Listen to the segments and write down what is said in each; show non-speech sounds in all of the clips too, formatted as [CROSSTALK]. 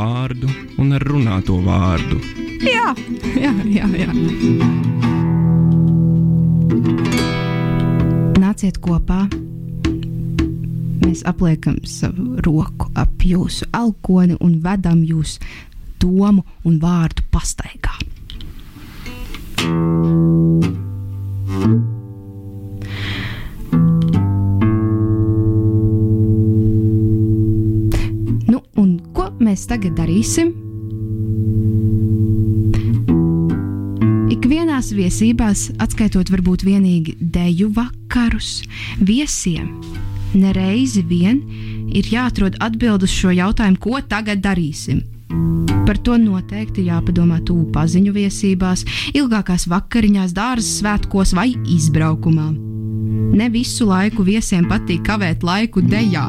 vārdu un ar runāto vārdu. Jā, jā, jā. jā. Nāciet kopā. Mēs apliekam savu roku ap jūsu alkoni un vedam jūs domu un vārdu pastaigā. Nu, mēs tagad darīsim? Ikvienās viesībās, atskaitot varbūt vienīgi deju vakarus, viesiem nereizi vien ir jāatrod atbildes šo jautājumu, ko tagad darīsim. Par to noteikti jāpadomā tuvu paziņu viesībās, ilgākās vakariņās, dārza svētkos vai izbraukumā. Ne visu laiku viesiem patīk kavēt laiku dejā.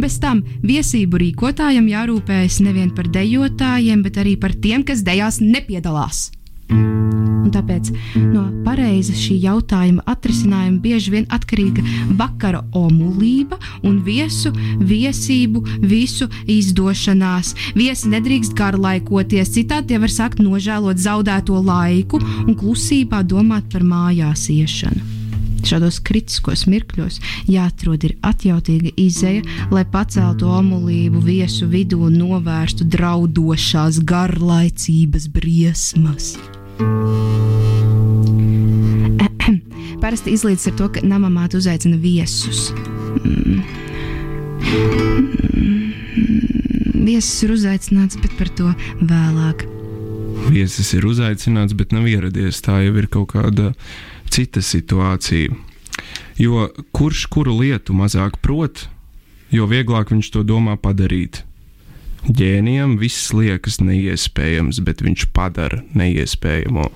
Bez tam viesību rīkotājam jārūpējas nevien par dejotājiem, bet arī par tiem, kas dejās nepiedalās. Un tāpēc no pareiza šī jautājuma atrisinājuma bieži vien atkarīga vakara omulība un viesu viesību visu izdošanās. Viesi nedrīkst garlaikoties, citādi tie var sākt nožēlot zaudēto laiku un klusībā domāt par mājās iešanu. Šādos kritiskos mirkļos jāatrod ir atjautīga izēja, lai paceltu omulību viesu vidū un novērstu draudošās garlaicības briesmas. [CLEARS THROAT] Parasti izlīdz ar to, ka namamāte uzaicina viesus. [CLEARS THROAT] Viesis ir uzaicināts, bet par to vēlāk. Viesis ir uzaicināts, bet nav ieradies. Tā jau ir kaut kāda cita situācija. Jo kurš kuru lietu mazāk prot, jo vieglāk viņš to domā padarīt. Ģēnijam viss liekas neiespējams, bet viņš padara neiespējamo.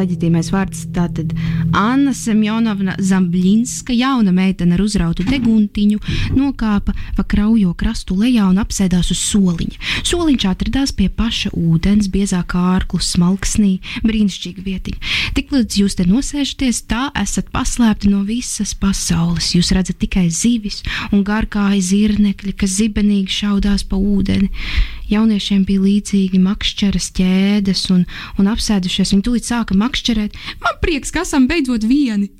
Leģitīmais vārds. Tātad Anna Semjonovna Zambļinska, jauna meitene ar uzrautu deguntiņu, nokāpa pa kraujo krastu lejā un apsēdās uz soliņa. Soliņš atradās pie paša ūdens, biezā kārklu smalksnī, brīnišķīga vietiņa. Tik līdz jūs te nosēžaties, tā esat paslēpti no visas pasaules. Jūs redzat tikai zivis un garkāji zirnekļi, kas zibenīgi šaudās pa ūdeni. Jauniešiem bija līdzīgi makšķeres ķēdes un, un apsēdušies. Viņi tūlīt sāka makšķerēt. Man prieks, ka esam beidzot vieni.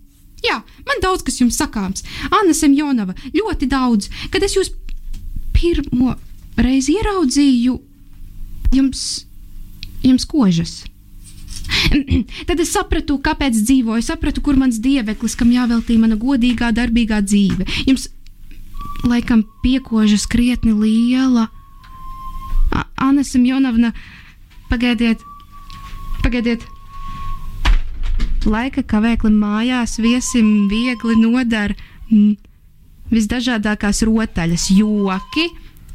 Jā, man daudz kas jums sakāms. Anna Semjonova, ļoti daudz. Kad es jūs pirmo reizi ieraudzīju, jums, jums kožas. [CLEARS THROAT] Tad es sapratu, kāpēc dzīvoju, sapratu, kur mans dieveklis, kam jāveltī mana godīgā, darbīgā dzīve. Jums, laikam, piekožas krietni liela. Anna Simjonovna, pagaidiet, pagaidiet. Laika kavēklim mājās viesim viegli nodara mm, visdažādākās rotaļas, joki,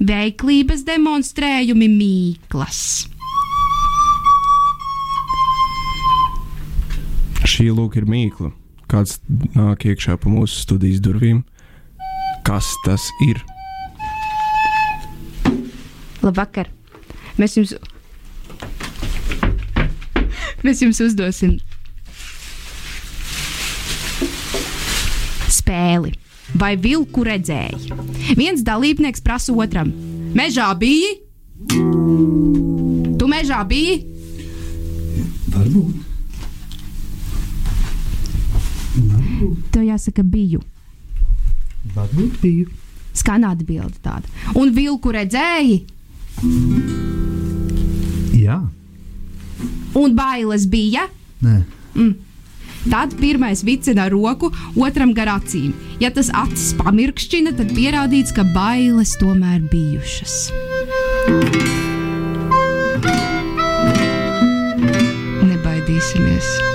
veiklības demonstrējumi, mīklas. Šī lūk ir mīkla. Kāds nāk iekšā pa mūsu studijas durvīm? Kas tas ir? Labvakar! Mēs jums, mēs jums uzdosim spēli. Vai vilku redzēji? Viens dalībnieks prasa otram: Mežā biji? Tu mežā biji? Varbūt. Varbūt. Tev jāsaka, biju. Varbūt biju. Skan atbilde tāda. Un vilku redzēji? Jā. Un bailes bija? Nē. Mm. Tad pirmais vicina roku, otram gar acīm. Ja tas acis pamirkšķina, tad pierādīts, ka bailes tomēr bijušas. Nebaidīsimies!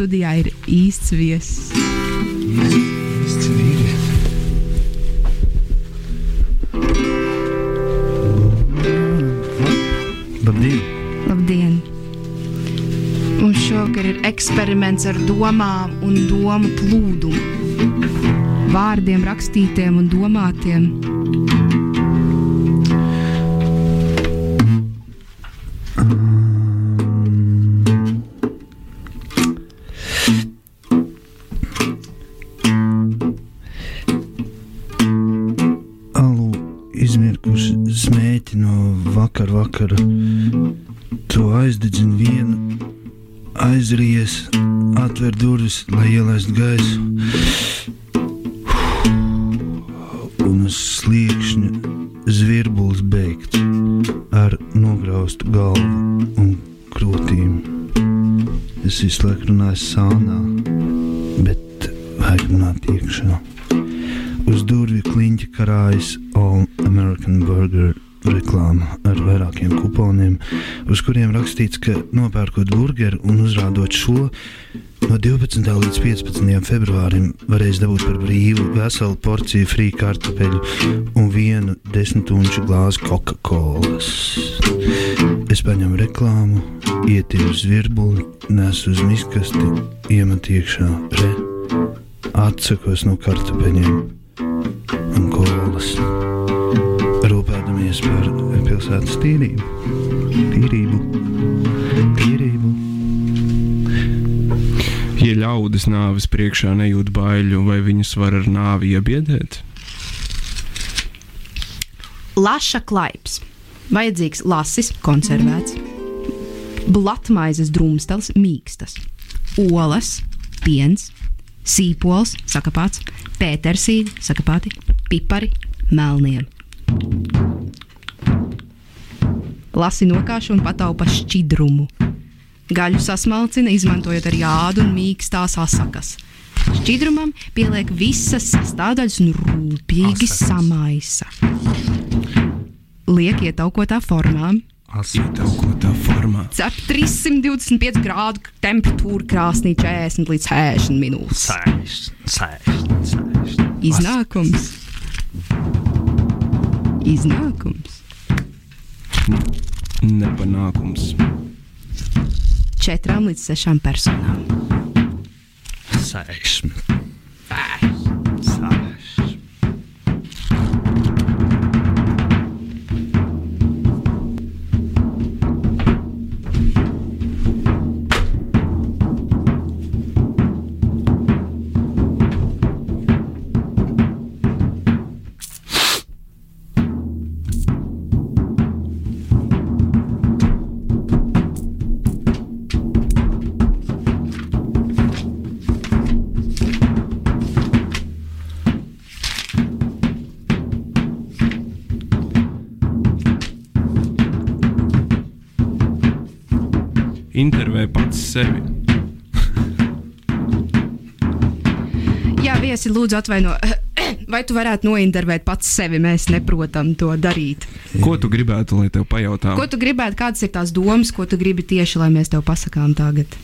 Studijā ir īsts viesis. Labdien! Labdien! Mums šovakar ir eksperiments ar domām un domu plūdumu. Vārdiem rakstītiem un domātiem. Veselu porciju frī kartupeļu un vienu desmitunču glāzi Coca-Cola. Es paņemu reklāmu, ietīru zvirbuli, nesu uz miskasti, iemet iekšā re, atsakos no kartupeļiem un kolas. Rūpēdamies par pilsētas tīrību, tīrību. Ja ļaudis nāves priekšā nejūt baiļu, vai viņus var ar nāvi iebiedēt? Laša klaips. Vajadzīgs lasis, konservēts, blatmaizes drumstels, mīkstas, olas, piens, sīpols, sakapāts, pētersīdi, sakapāti, pipari, melniem. Lasi nokāš un pataupa šķidrumu. Gaļu sasmalcina, izmantojot arī ādu un mīkstās asakas. Šķidrumam pieliek visas sastāvdaļas un rūpīgi Asakas. samaisa. Liek ietaukotā formā, Ietaukotā formā. cep 325 grādu temperatūru krāsnī 40 līdz 60 minūtes. Sēž, sēž, sēž. Iznākums. Iznākums. Nepanākums. Četrām līdz sešām personām. Sēž. Intervē pats sevi. Jā, viesi, lūdzu, atvaino. [CLEARS THROAT] Vai tu varētu nointervēt pats sevi? Mēs neprotam to darīt. Ko tu gribētu, lai tev pajautā? Ko tu gribētu, kādas ir tās domas, ko tu gribi tieši, lai mēs tev pasakām tagad?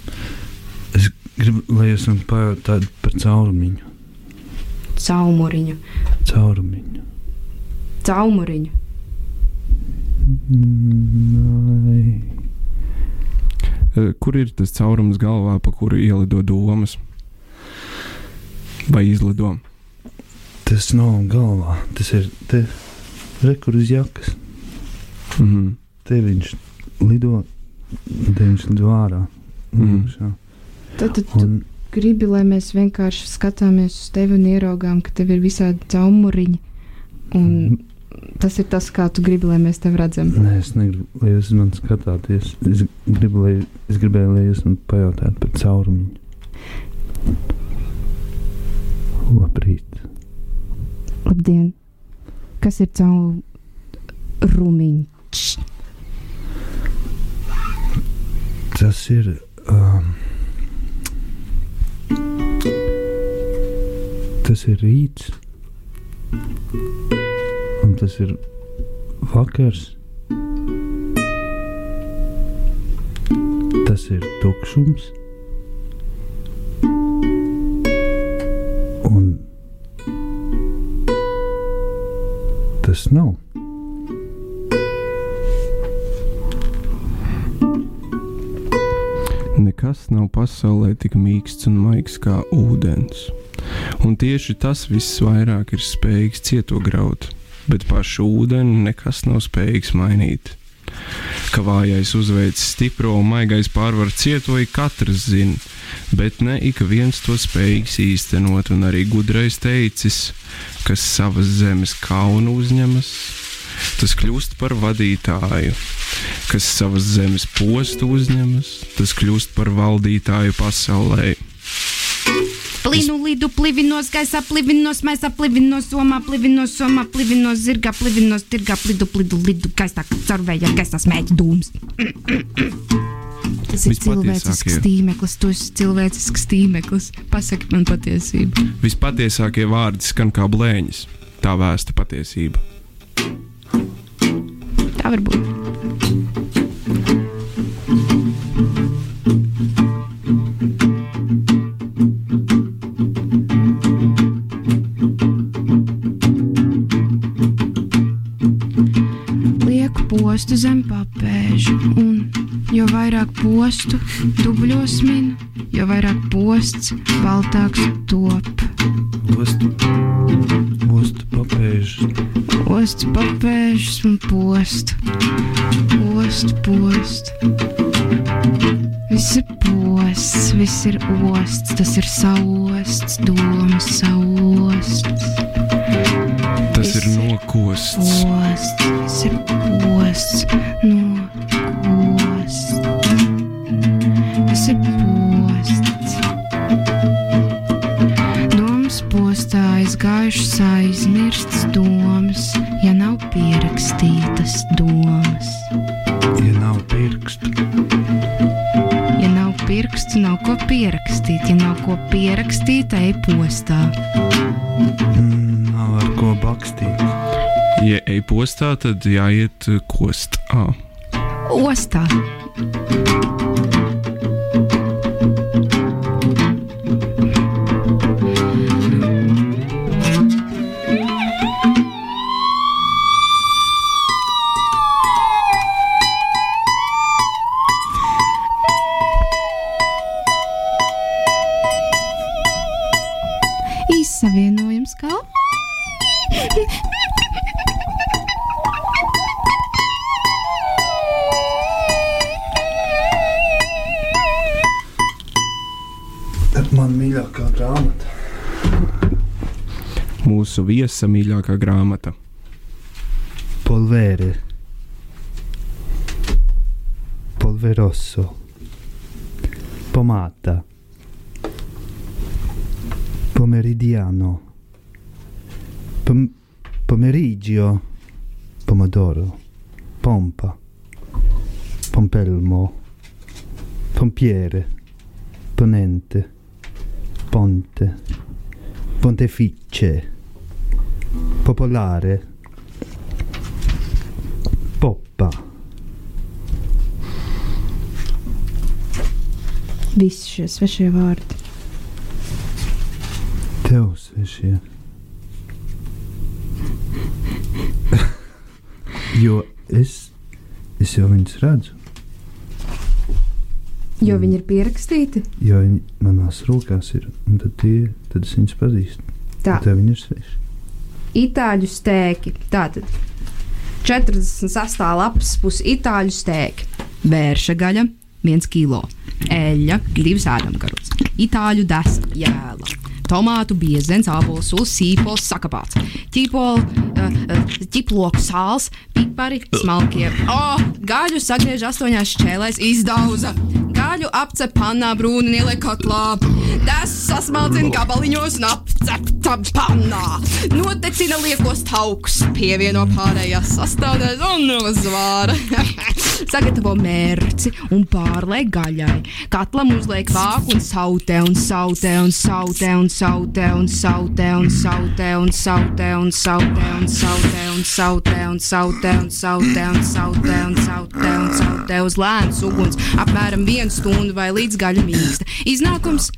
Es gribu, lai jūs man pajautājat par caurumiņu. Caumuriņu, Caurumiņu. caumuriņu. Nai. Eh, Kur ir tas caurums galvā, pa kuru ielido domas? Vai izlido? Tas nav galvā. Tas ir te rekur uz jakas. Mhm. Te viņš lido, te viņš lido ārā. Mhm. Iekšā. Tad, tad Un gribi, lai mēs vienkārši skatāmies uz tevi un ieraugām, ka tev ir visādi caumuriņi. Un tas ir tas, kā tu gribi, lai mēs tevi redzam. Nē, es negribu, lai jūs man skatāties. Es, gribu, lai, es gribēju, lai jūs man pajautājat par caurumiņu. Labrīt. Labdien! Kas ir caurumiņš? Tas ir. Um, tas ir rīts. Un tas ir vakars. Tas ir tukšums. Un tas nav. Nekas nav pasaulē tik mīksts un maigs kā ūdens. Un tieši tas viss vairāk ir spējīgs cieto graut, bet pašu ūdeni nekas nav spējīgs mainīt. Ka vājais uzveic stipro un maigais pārvar cieto, ik katrs zina, bet ne ik viens to spējīgs īstenot, un arī gudrais teicis, kas savas zemes kaunu uzņemas, tas kļūst par vadītāju, kas savas zemes postu uzņemas, tas kļūst par valdītāju pasaulē. Plīnu lidu, plivinos, gaisā, plivinos, maisā, plivinos, somā, plivinos, somā, plivinos, zirgā, plivinos, tirgā, plidu, plidu, lidu, gaisā, caurvēja, gaisā, smēķi dūms. Tas ir cilvēcisks tīmeklis, tu esi cilvēcisks tīmeklis. Pasaki man patiesību. Vispatiesākie vārdi skan kā blēņas, tā vēsta patiesība. Tā var būt. Postu dubļos min, jo vairāk posts baltāks top. Pirkstu, nav ko pierakstīt. Ja nav ko pierakstīt, ej postā. mm, nav ar ko bakstīt. Ja ej postā, tad jāiet uh, kost. Ah. Ostā. Viesa mīļākā grāmata. Polvere. Polverosso. Pomata. Pomeridiano. Pom- pomeriggio. Pomodoro. Pompa. Pompelmo. Pompiere. Ponente. Ponte. Pontefice. Popolare. Poppa. Visi šie svešie vārdi. Tev svešie. [LAUGHS] jo es, es jau viņus redzu, Jo viņi ir pierakstīti. jo viņi manās rokās ir, un tad, tie, tad es viņus pazīstu. Tā. Tev viņi ir sveši. Itāļu stēki. Tātad 46. lapas puses itāļu stēki. Vērša gaļa, 1 kg. Eļļa, 2 ēdamgarots. Itāļu desa, jēla. Tomātu biezens, sulas, sīpols, sakapāts, ķīpola, uh, ķiploku sāls, pipari, smalkie. O, gaļu sagriež astoņās šķēlēs, izdauza. Gaļu apcep pannā, brūni ieliek kotlā. Tas sasmalcina gabaliņos un apcep tam pannā. Notecina liekos taukus, pievieno pārējās sastāvdaļas un uzvāra. Sagatavo mērci un pārliek gaļai. Katlam uzliek vāku un sautē un sautē un sautē un sautē un sautē un sautē un sautē un sautē un sautē un sautē un sautē un sautē un sautē un sautē un sautē uz lēnas uguns apmēram vienu stundu vai līdz gaļa mīksta. Iznākums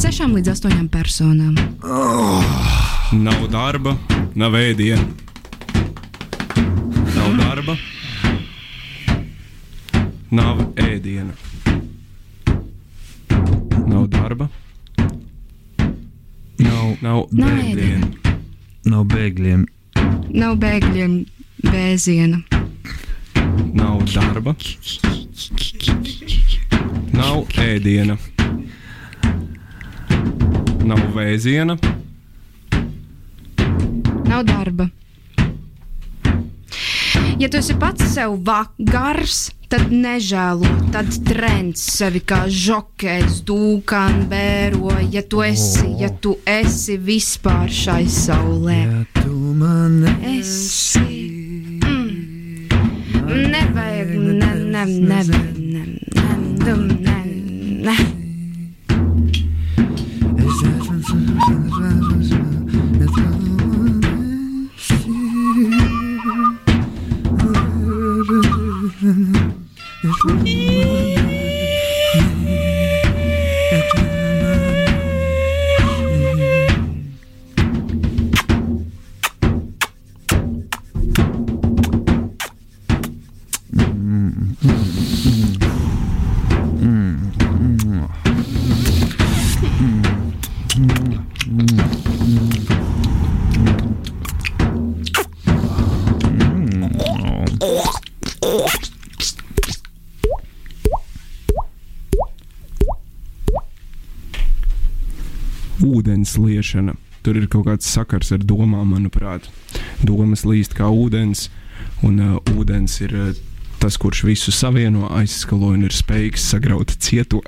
sešām līdz astoņām personām. Nav darba, nav ēdiena. Nav darba, nav ēdiena. Nav darba, Nav, nav Nav ēdiena. nav bēgļiem, Nav bēgļiem bēziena. Nav darba, nav ēdiena. Nav vēziena, Nav darba. Ja tu esi pats sev va- gars, tad nežēlo, tad trends sevi kā žokejs, dūkān vēro. Ja tu esi, ja tu esi vispār šai saulē, ja tu man esi. Mm. Nevajag, ne, ne, ne, ne, ne, the man. Liešana. Tur ir kaut kāds sakars ar domām, manuprāt. Domas līst kā ūdens, un uh, ūdens ir uh, tas, kurš visu savieno, aizskalo un ir spējīgs sagraut cieto.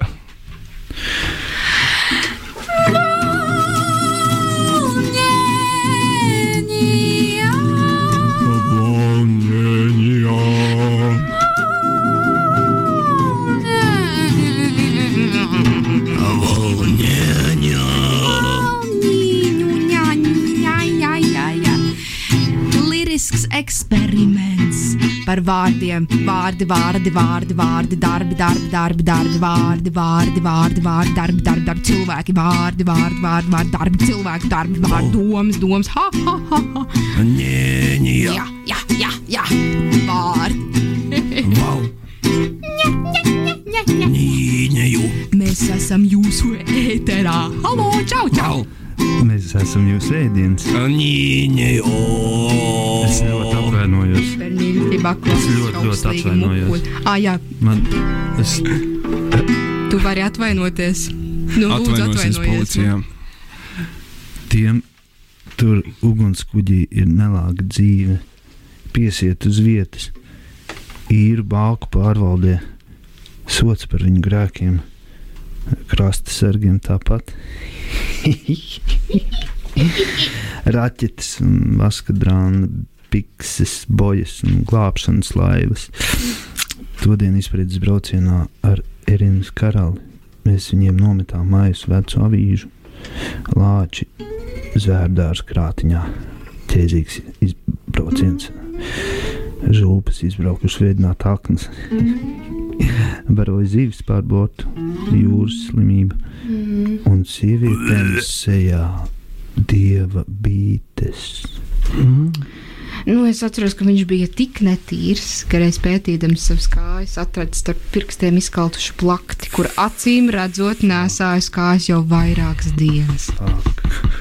Eksperiments par vārdiem. Vārdi, vārdi, vārdi, vārdi, darbi, darbi, darbi, darbi, vārdi, vārdi, vārdi, vārdi, darbi, darbi, darbi, cilvēki, vārdi, vārdi, vārdi, vārdi, darbi, cilvēki, darbi, vārdi, domas, domas, ha, ha, ha, ha. Jā, jā, jā, jā, vārdi. Mēs esam jūsu ēterā. Halo, čau, čau! Mēs esam jūsu ēdienas. Es ļoti atvainojos. Es ļoti, ļoti atvainojos. Ah, jā, Man, es, tu vari atvainoties. Nu, atvainojies. policijā. tiem tur ugunskuģī ir nelāga dzīve. Piesiet uz vietas, īru bāku pārvaldē, sots par viņu grēkiem, krasta sargiem tāpat. [LAUGHS] Raķetes un vaskadrāna, pikses, bojas un glābšanas laivas. Todien izpratnes braucienā ar Erinas karali mēs viņiem nometām mājas vecu avīžu, lāči, zvērdārs krātiņā. Ķēzīgs izbrauciens. Žulpas izbraukuši veidināt aknas. Baroja zivis pār bortu, jūras slimība un sievietēm sejā dieva bītes. Nu, es atceros, ka viņš bija tik netīrs, ka reiz pētījams savas kājas, atrada starp pirkstiem izkaltušu plakti, kur acīm redzot, nesājas kājas jau vairākas dienas.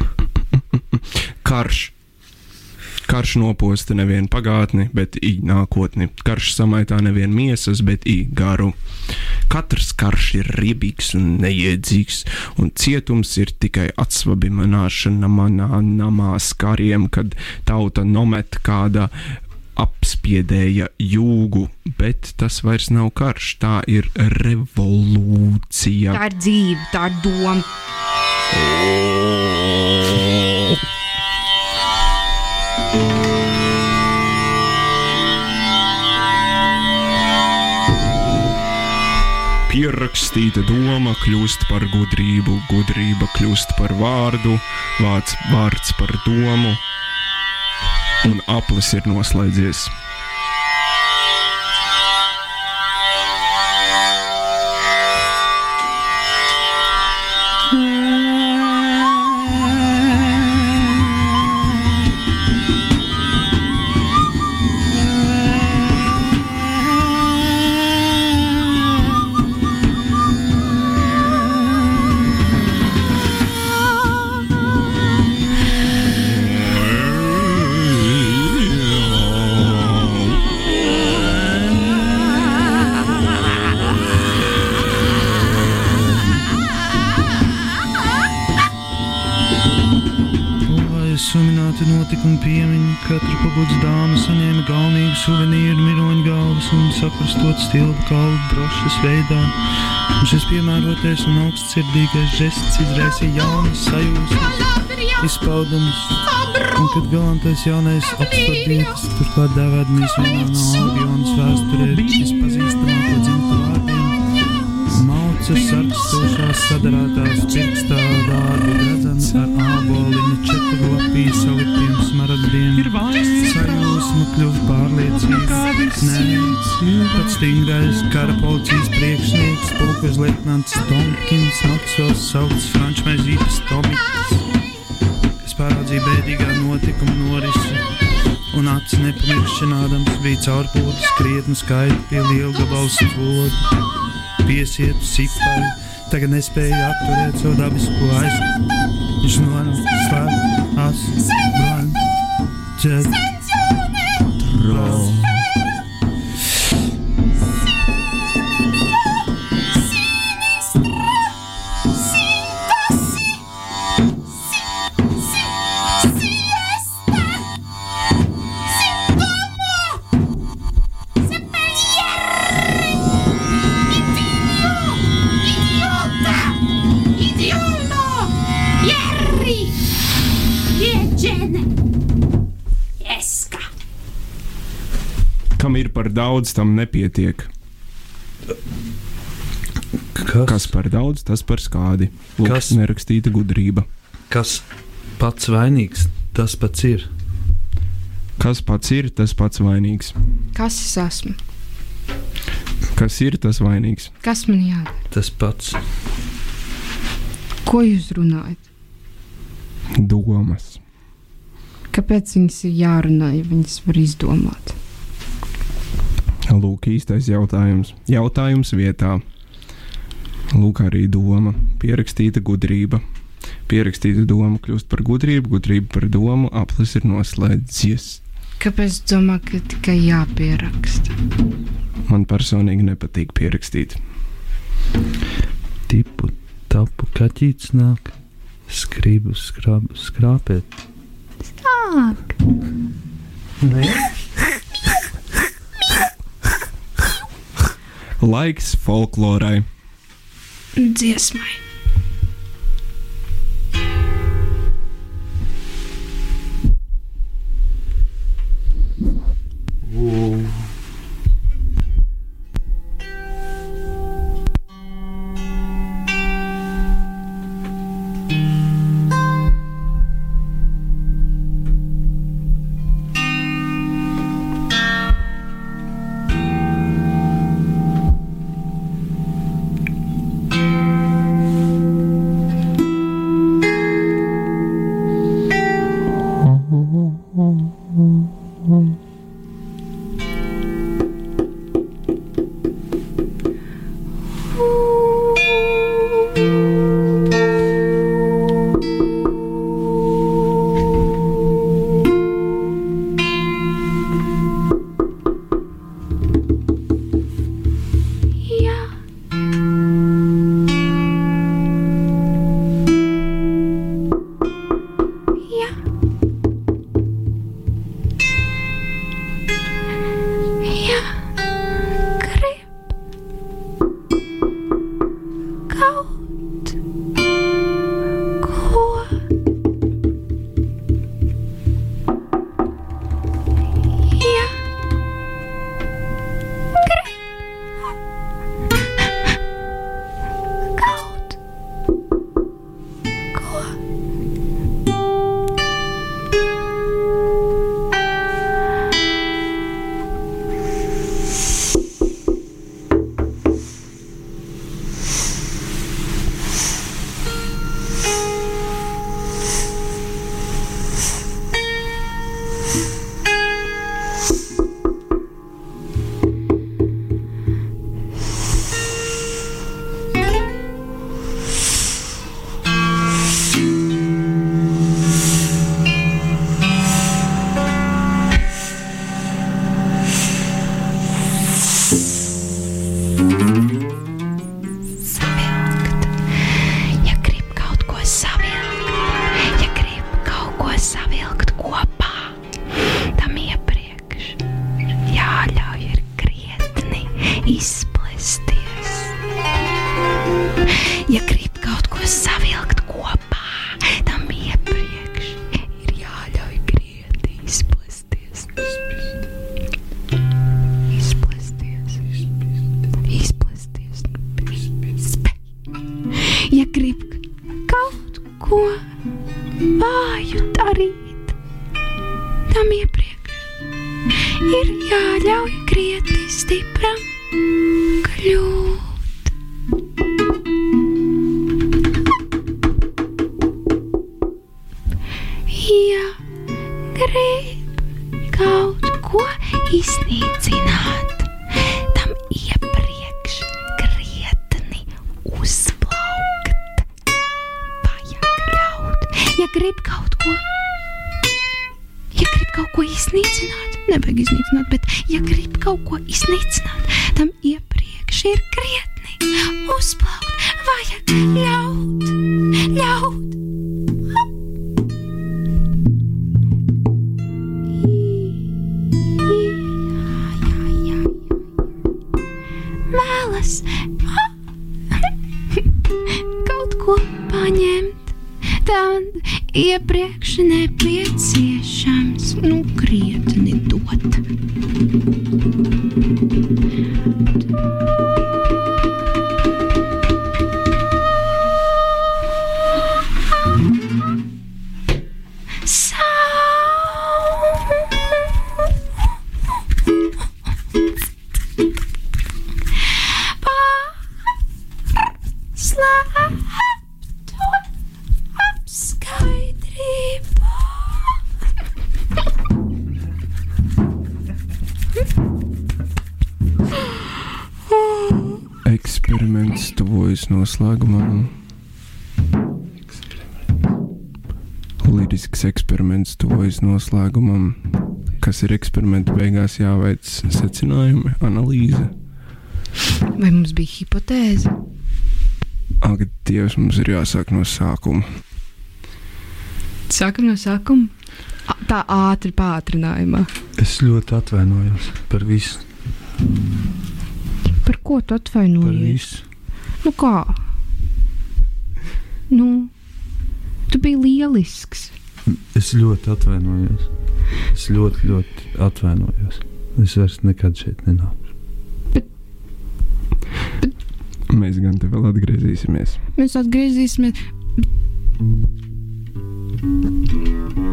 [LAUGHS] Karš. Karš noposta nevienu pagātni, bet i nākotni. Karš samaitā nevienu miesas, bet i garu. Katrs karš ir ribīgs un neiedzīgs, un cietums ir tikai atsvabināšana manā namā skariem, kad tauta nomet kāda apspiedēja jūgu, bet tas vairs nav karš, tā ir revolūcija. Tā ir dzīve, tā ir doma. Pierakstīta doma kļūst par gudrību, gudrība kļūst par vārdu, vārds, vārds par domu, un aplis ir noslēdzies. Brošas veidā. Šis piemērotais un augstsirdīgais žests izraisīja jaunas sajūsmas, izpaudumus. Un kad galantais jaunais apspardītas, turklāt dēvēdamies vienā no Albionas vēsturē vispazīstamāko dzimtu vārdiem, Mauca sarkstošās sadarātās pirkstā vārdu redzams ar āboliņu četru lapī saliktiem smaragdiem. Ir vairs sajūsma kļuva pārliecīga. Nē, pat stingrais kara policijas priekšnieks, pulkas leitnants Tomkins, Maksovs saukts frančmaizītas Tomiks, kas pārādzīja bēdīgā notikuma norisi. Un acis nepamiršķinādams bija caurpūtis krietni skaidri pie liela gabala spodu piesiet sipai, tagad nespēja apturēt savu dabisko aizsardzību. Viņš nonāca slēpt, as, blan, ķed, daudz, tam nepietiek. Kas, Kas par daudz, tas par skādi. Lūk, Kas? nerakstīta gudrība. kas pats vainīgs, tas pats ir. Kas pats ir, tas pats vainīgs. Kas es esmu? Kas ir tas vainīgs? Kas man jādara? Tas pats. Ko jūs runājat? Domas. Kāpēc viņas ir jārunā, ja viņas var izdomāt? Lūk, īstais jautājums. Jautājums vietā. Lūk, arī doma. Pierakstīta gudrība. Pierakstīta doma kļūst par gudrību, gudrība par domu, aplis ir noslēdzies. Kāpēc domā, ka tikai jāpieraksta? Man personīgi nepatīk pierakstīt. Tipu, tapu, kaķīts nāk, skribu, skrab, skrāpēt. Ak, Laiks folklorai. Dziesmai. Whoa. Izplesties. Ja grib kaut ko kaut ko iznīcināt, nevajag iznīcināt, bet, ja grib kaut ko iznīcināt, tam iepriekš ir krietni uzplaukt. Vajag ļaut, ļaut. Vēlas [LAUGHS] kaut ko paņemt, tad iepriekš nepieciešams nu krietni dot. Noslēgumam. Lirisks eksperiments tuvojas noslēgumam. Kas ir eksperimenta beigās jāveic secinājumi, analīze. Vai mums bija hipotēze? Ak, Dievs, mums ir jāsāk no sākuma. Sākam no sākuma. A- Tā ātri pātrinājumā. Es ļoti atvainojos par visu. Par ko tu Par atvainojies? visu. Nu kā? Nu, tu biji lielisks. Es ļoti atvainojos. Es ļoti, ļoti atvainojos. Es vairs nekad šeit nenāku. Mēs gan te vēl atgriezīsimies. Mēs atgriezīsimies.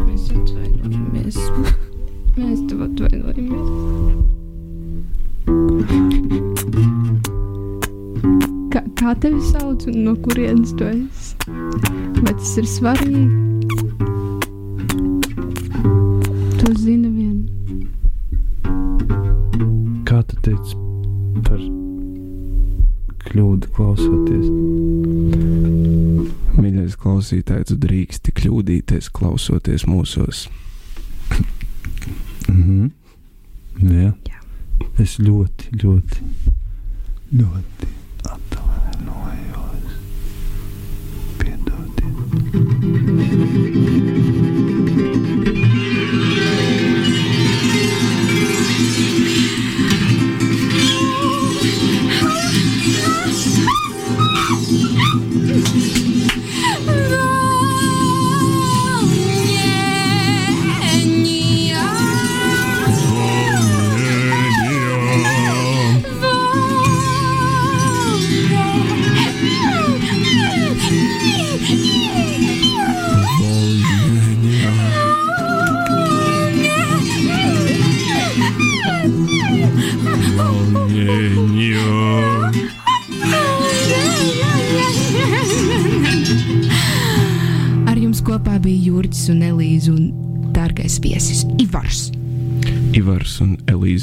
Mēs atvainojamies. Mēs tev atvainojamies. Kā, tevi sauc un no kurienes tu esi? Vai tas ir svarīgi? To zina vien. Kā tu teici par kļūdu klausoties? Mīļais klausītāj, tu drīksti kļūdīties, klausoties mūsos. [COUGHS] Mhm. Jā. Jā. Es ļoti, ļoti, ļoti Thank you.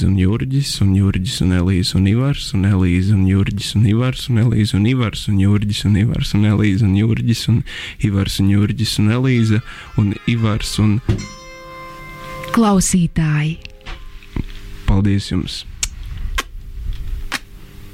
Elīze un Jurģis, un Jurģis un Elīze un Ivars, un Elīze un Jurģis un Ivars, un Elīze un Ivars, un Jurģis un Ivars, un Elīze un Jurģis, un Ivars un Jurģis un Elīze, un Ivars un Klausītāji! paldies jums!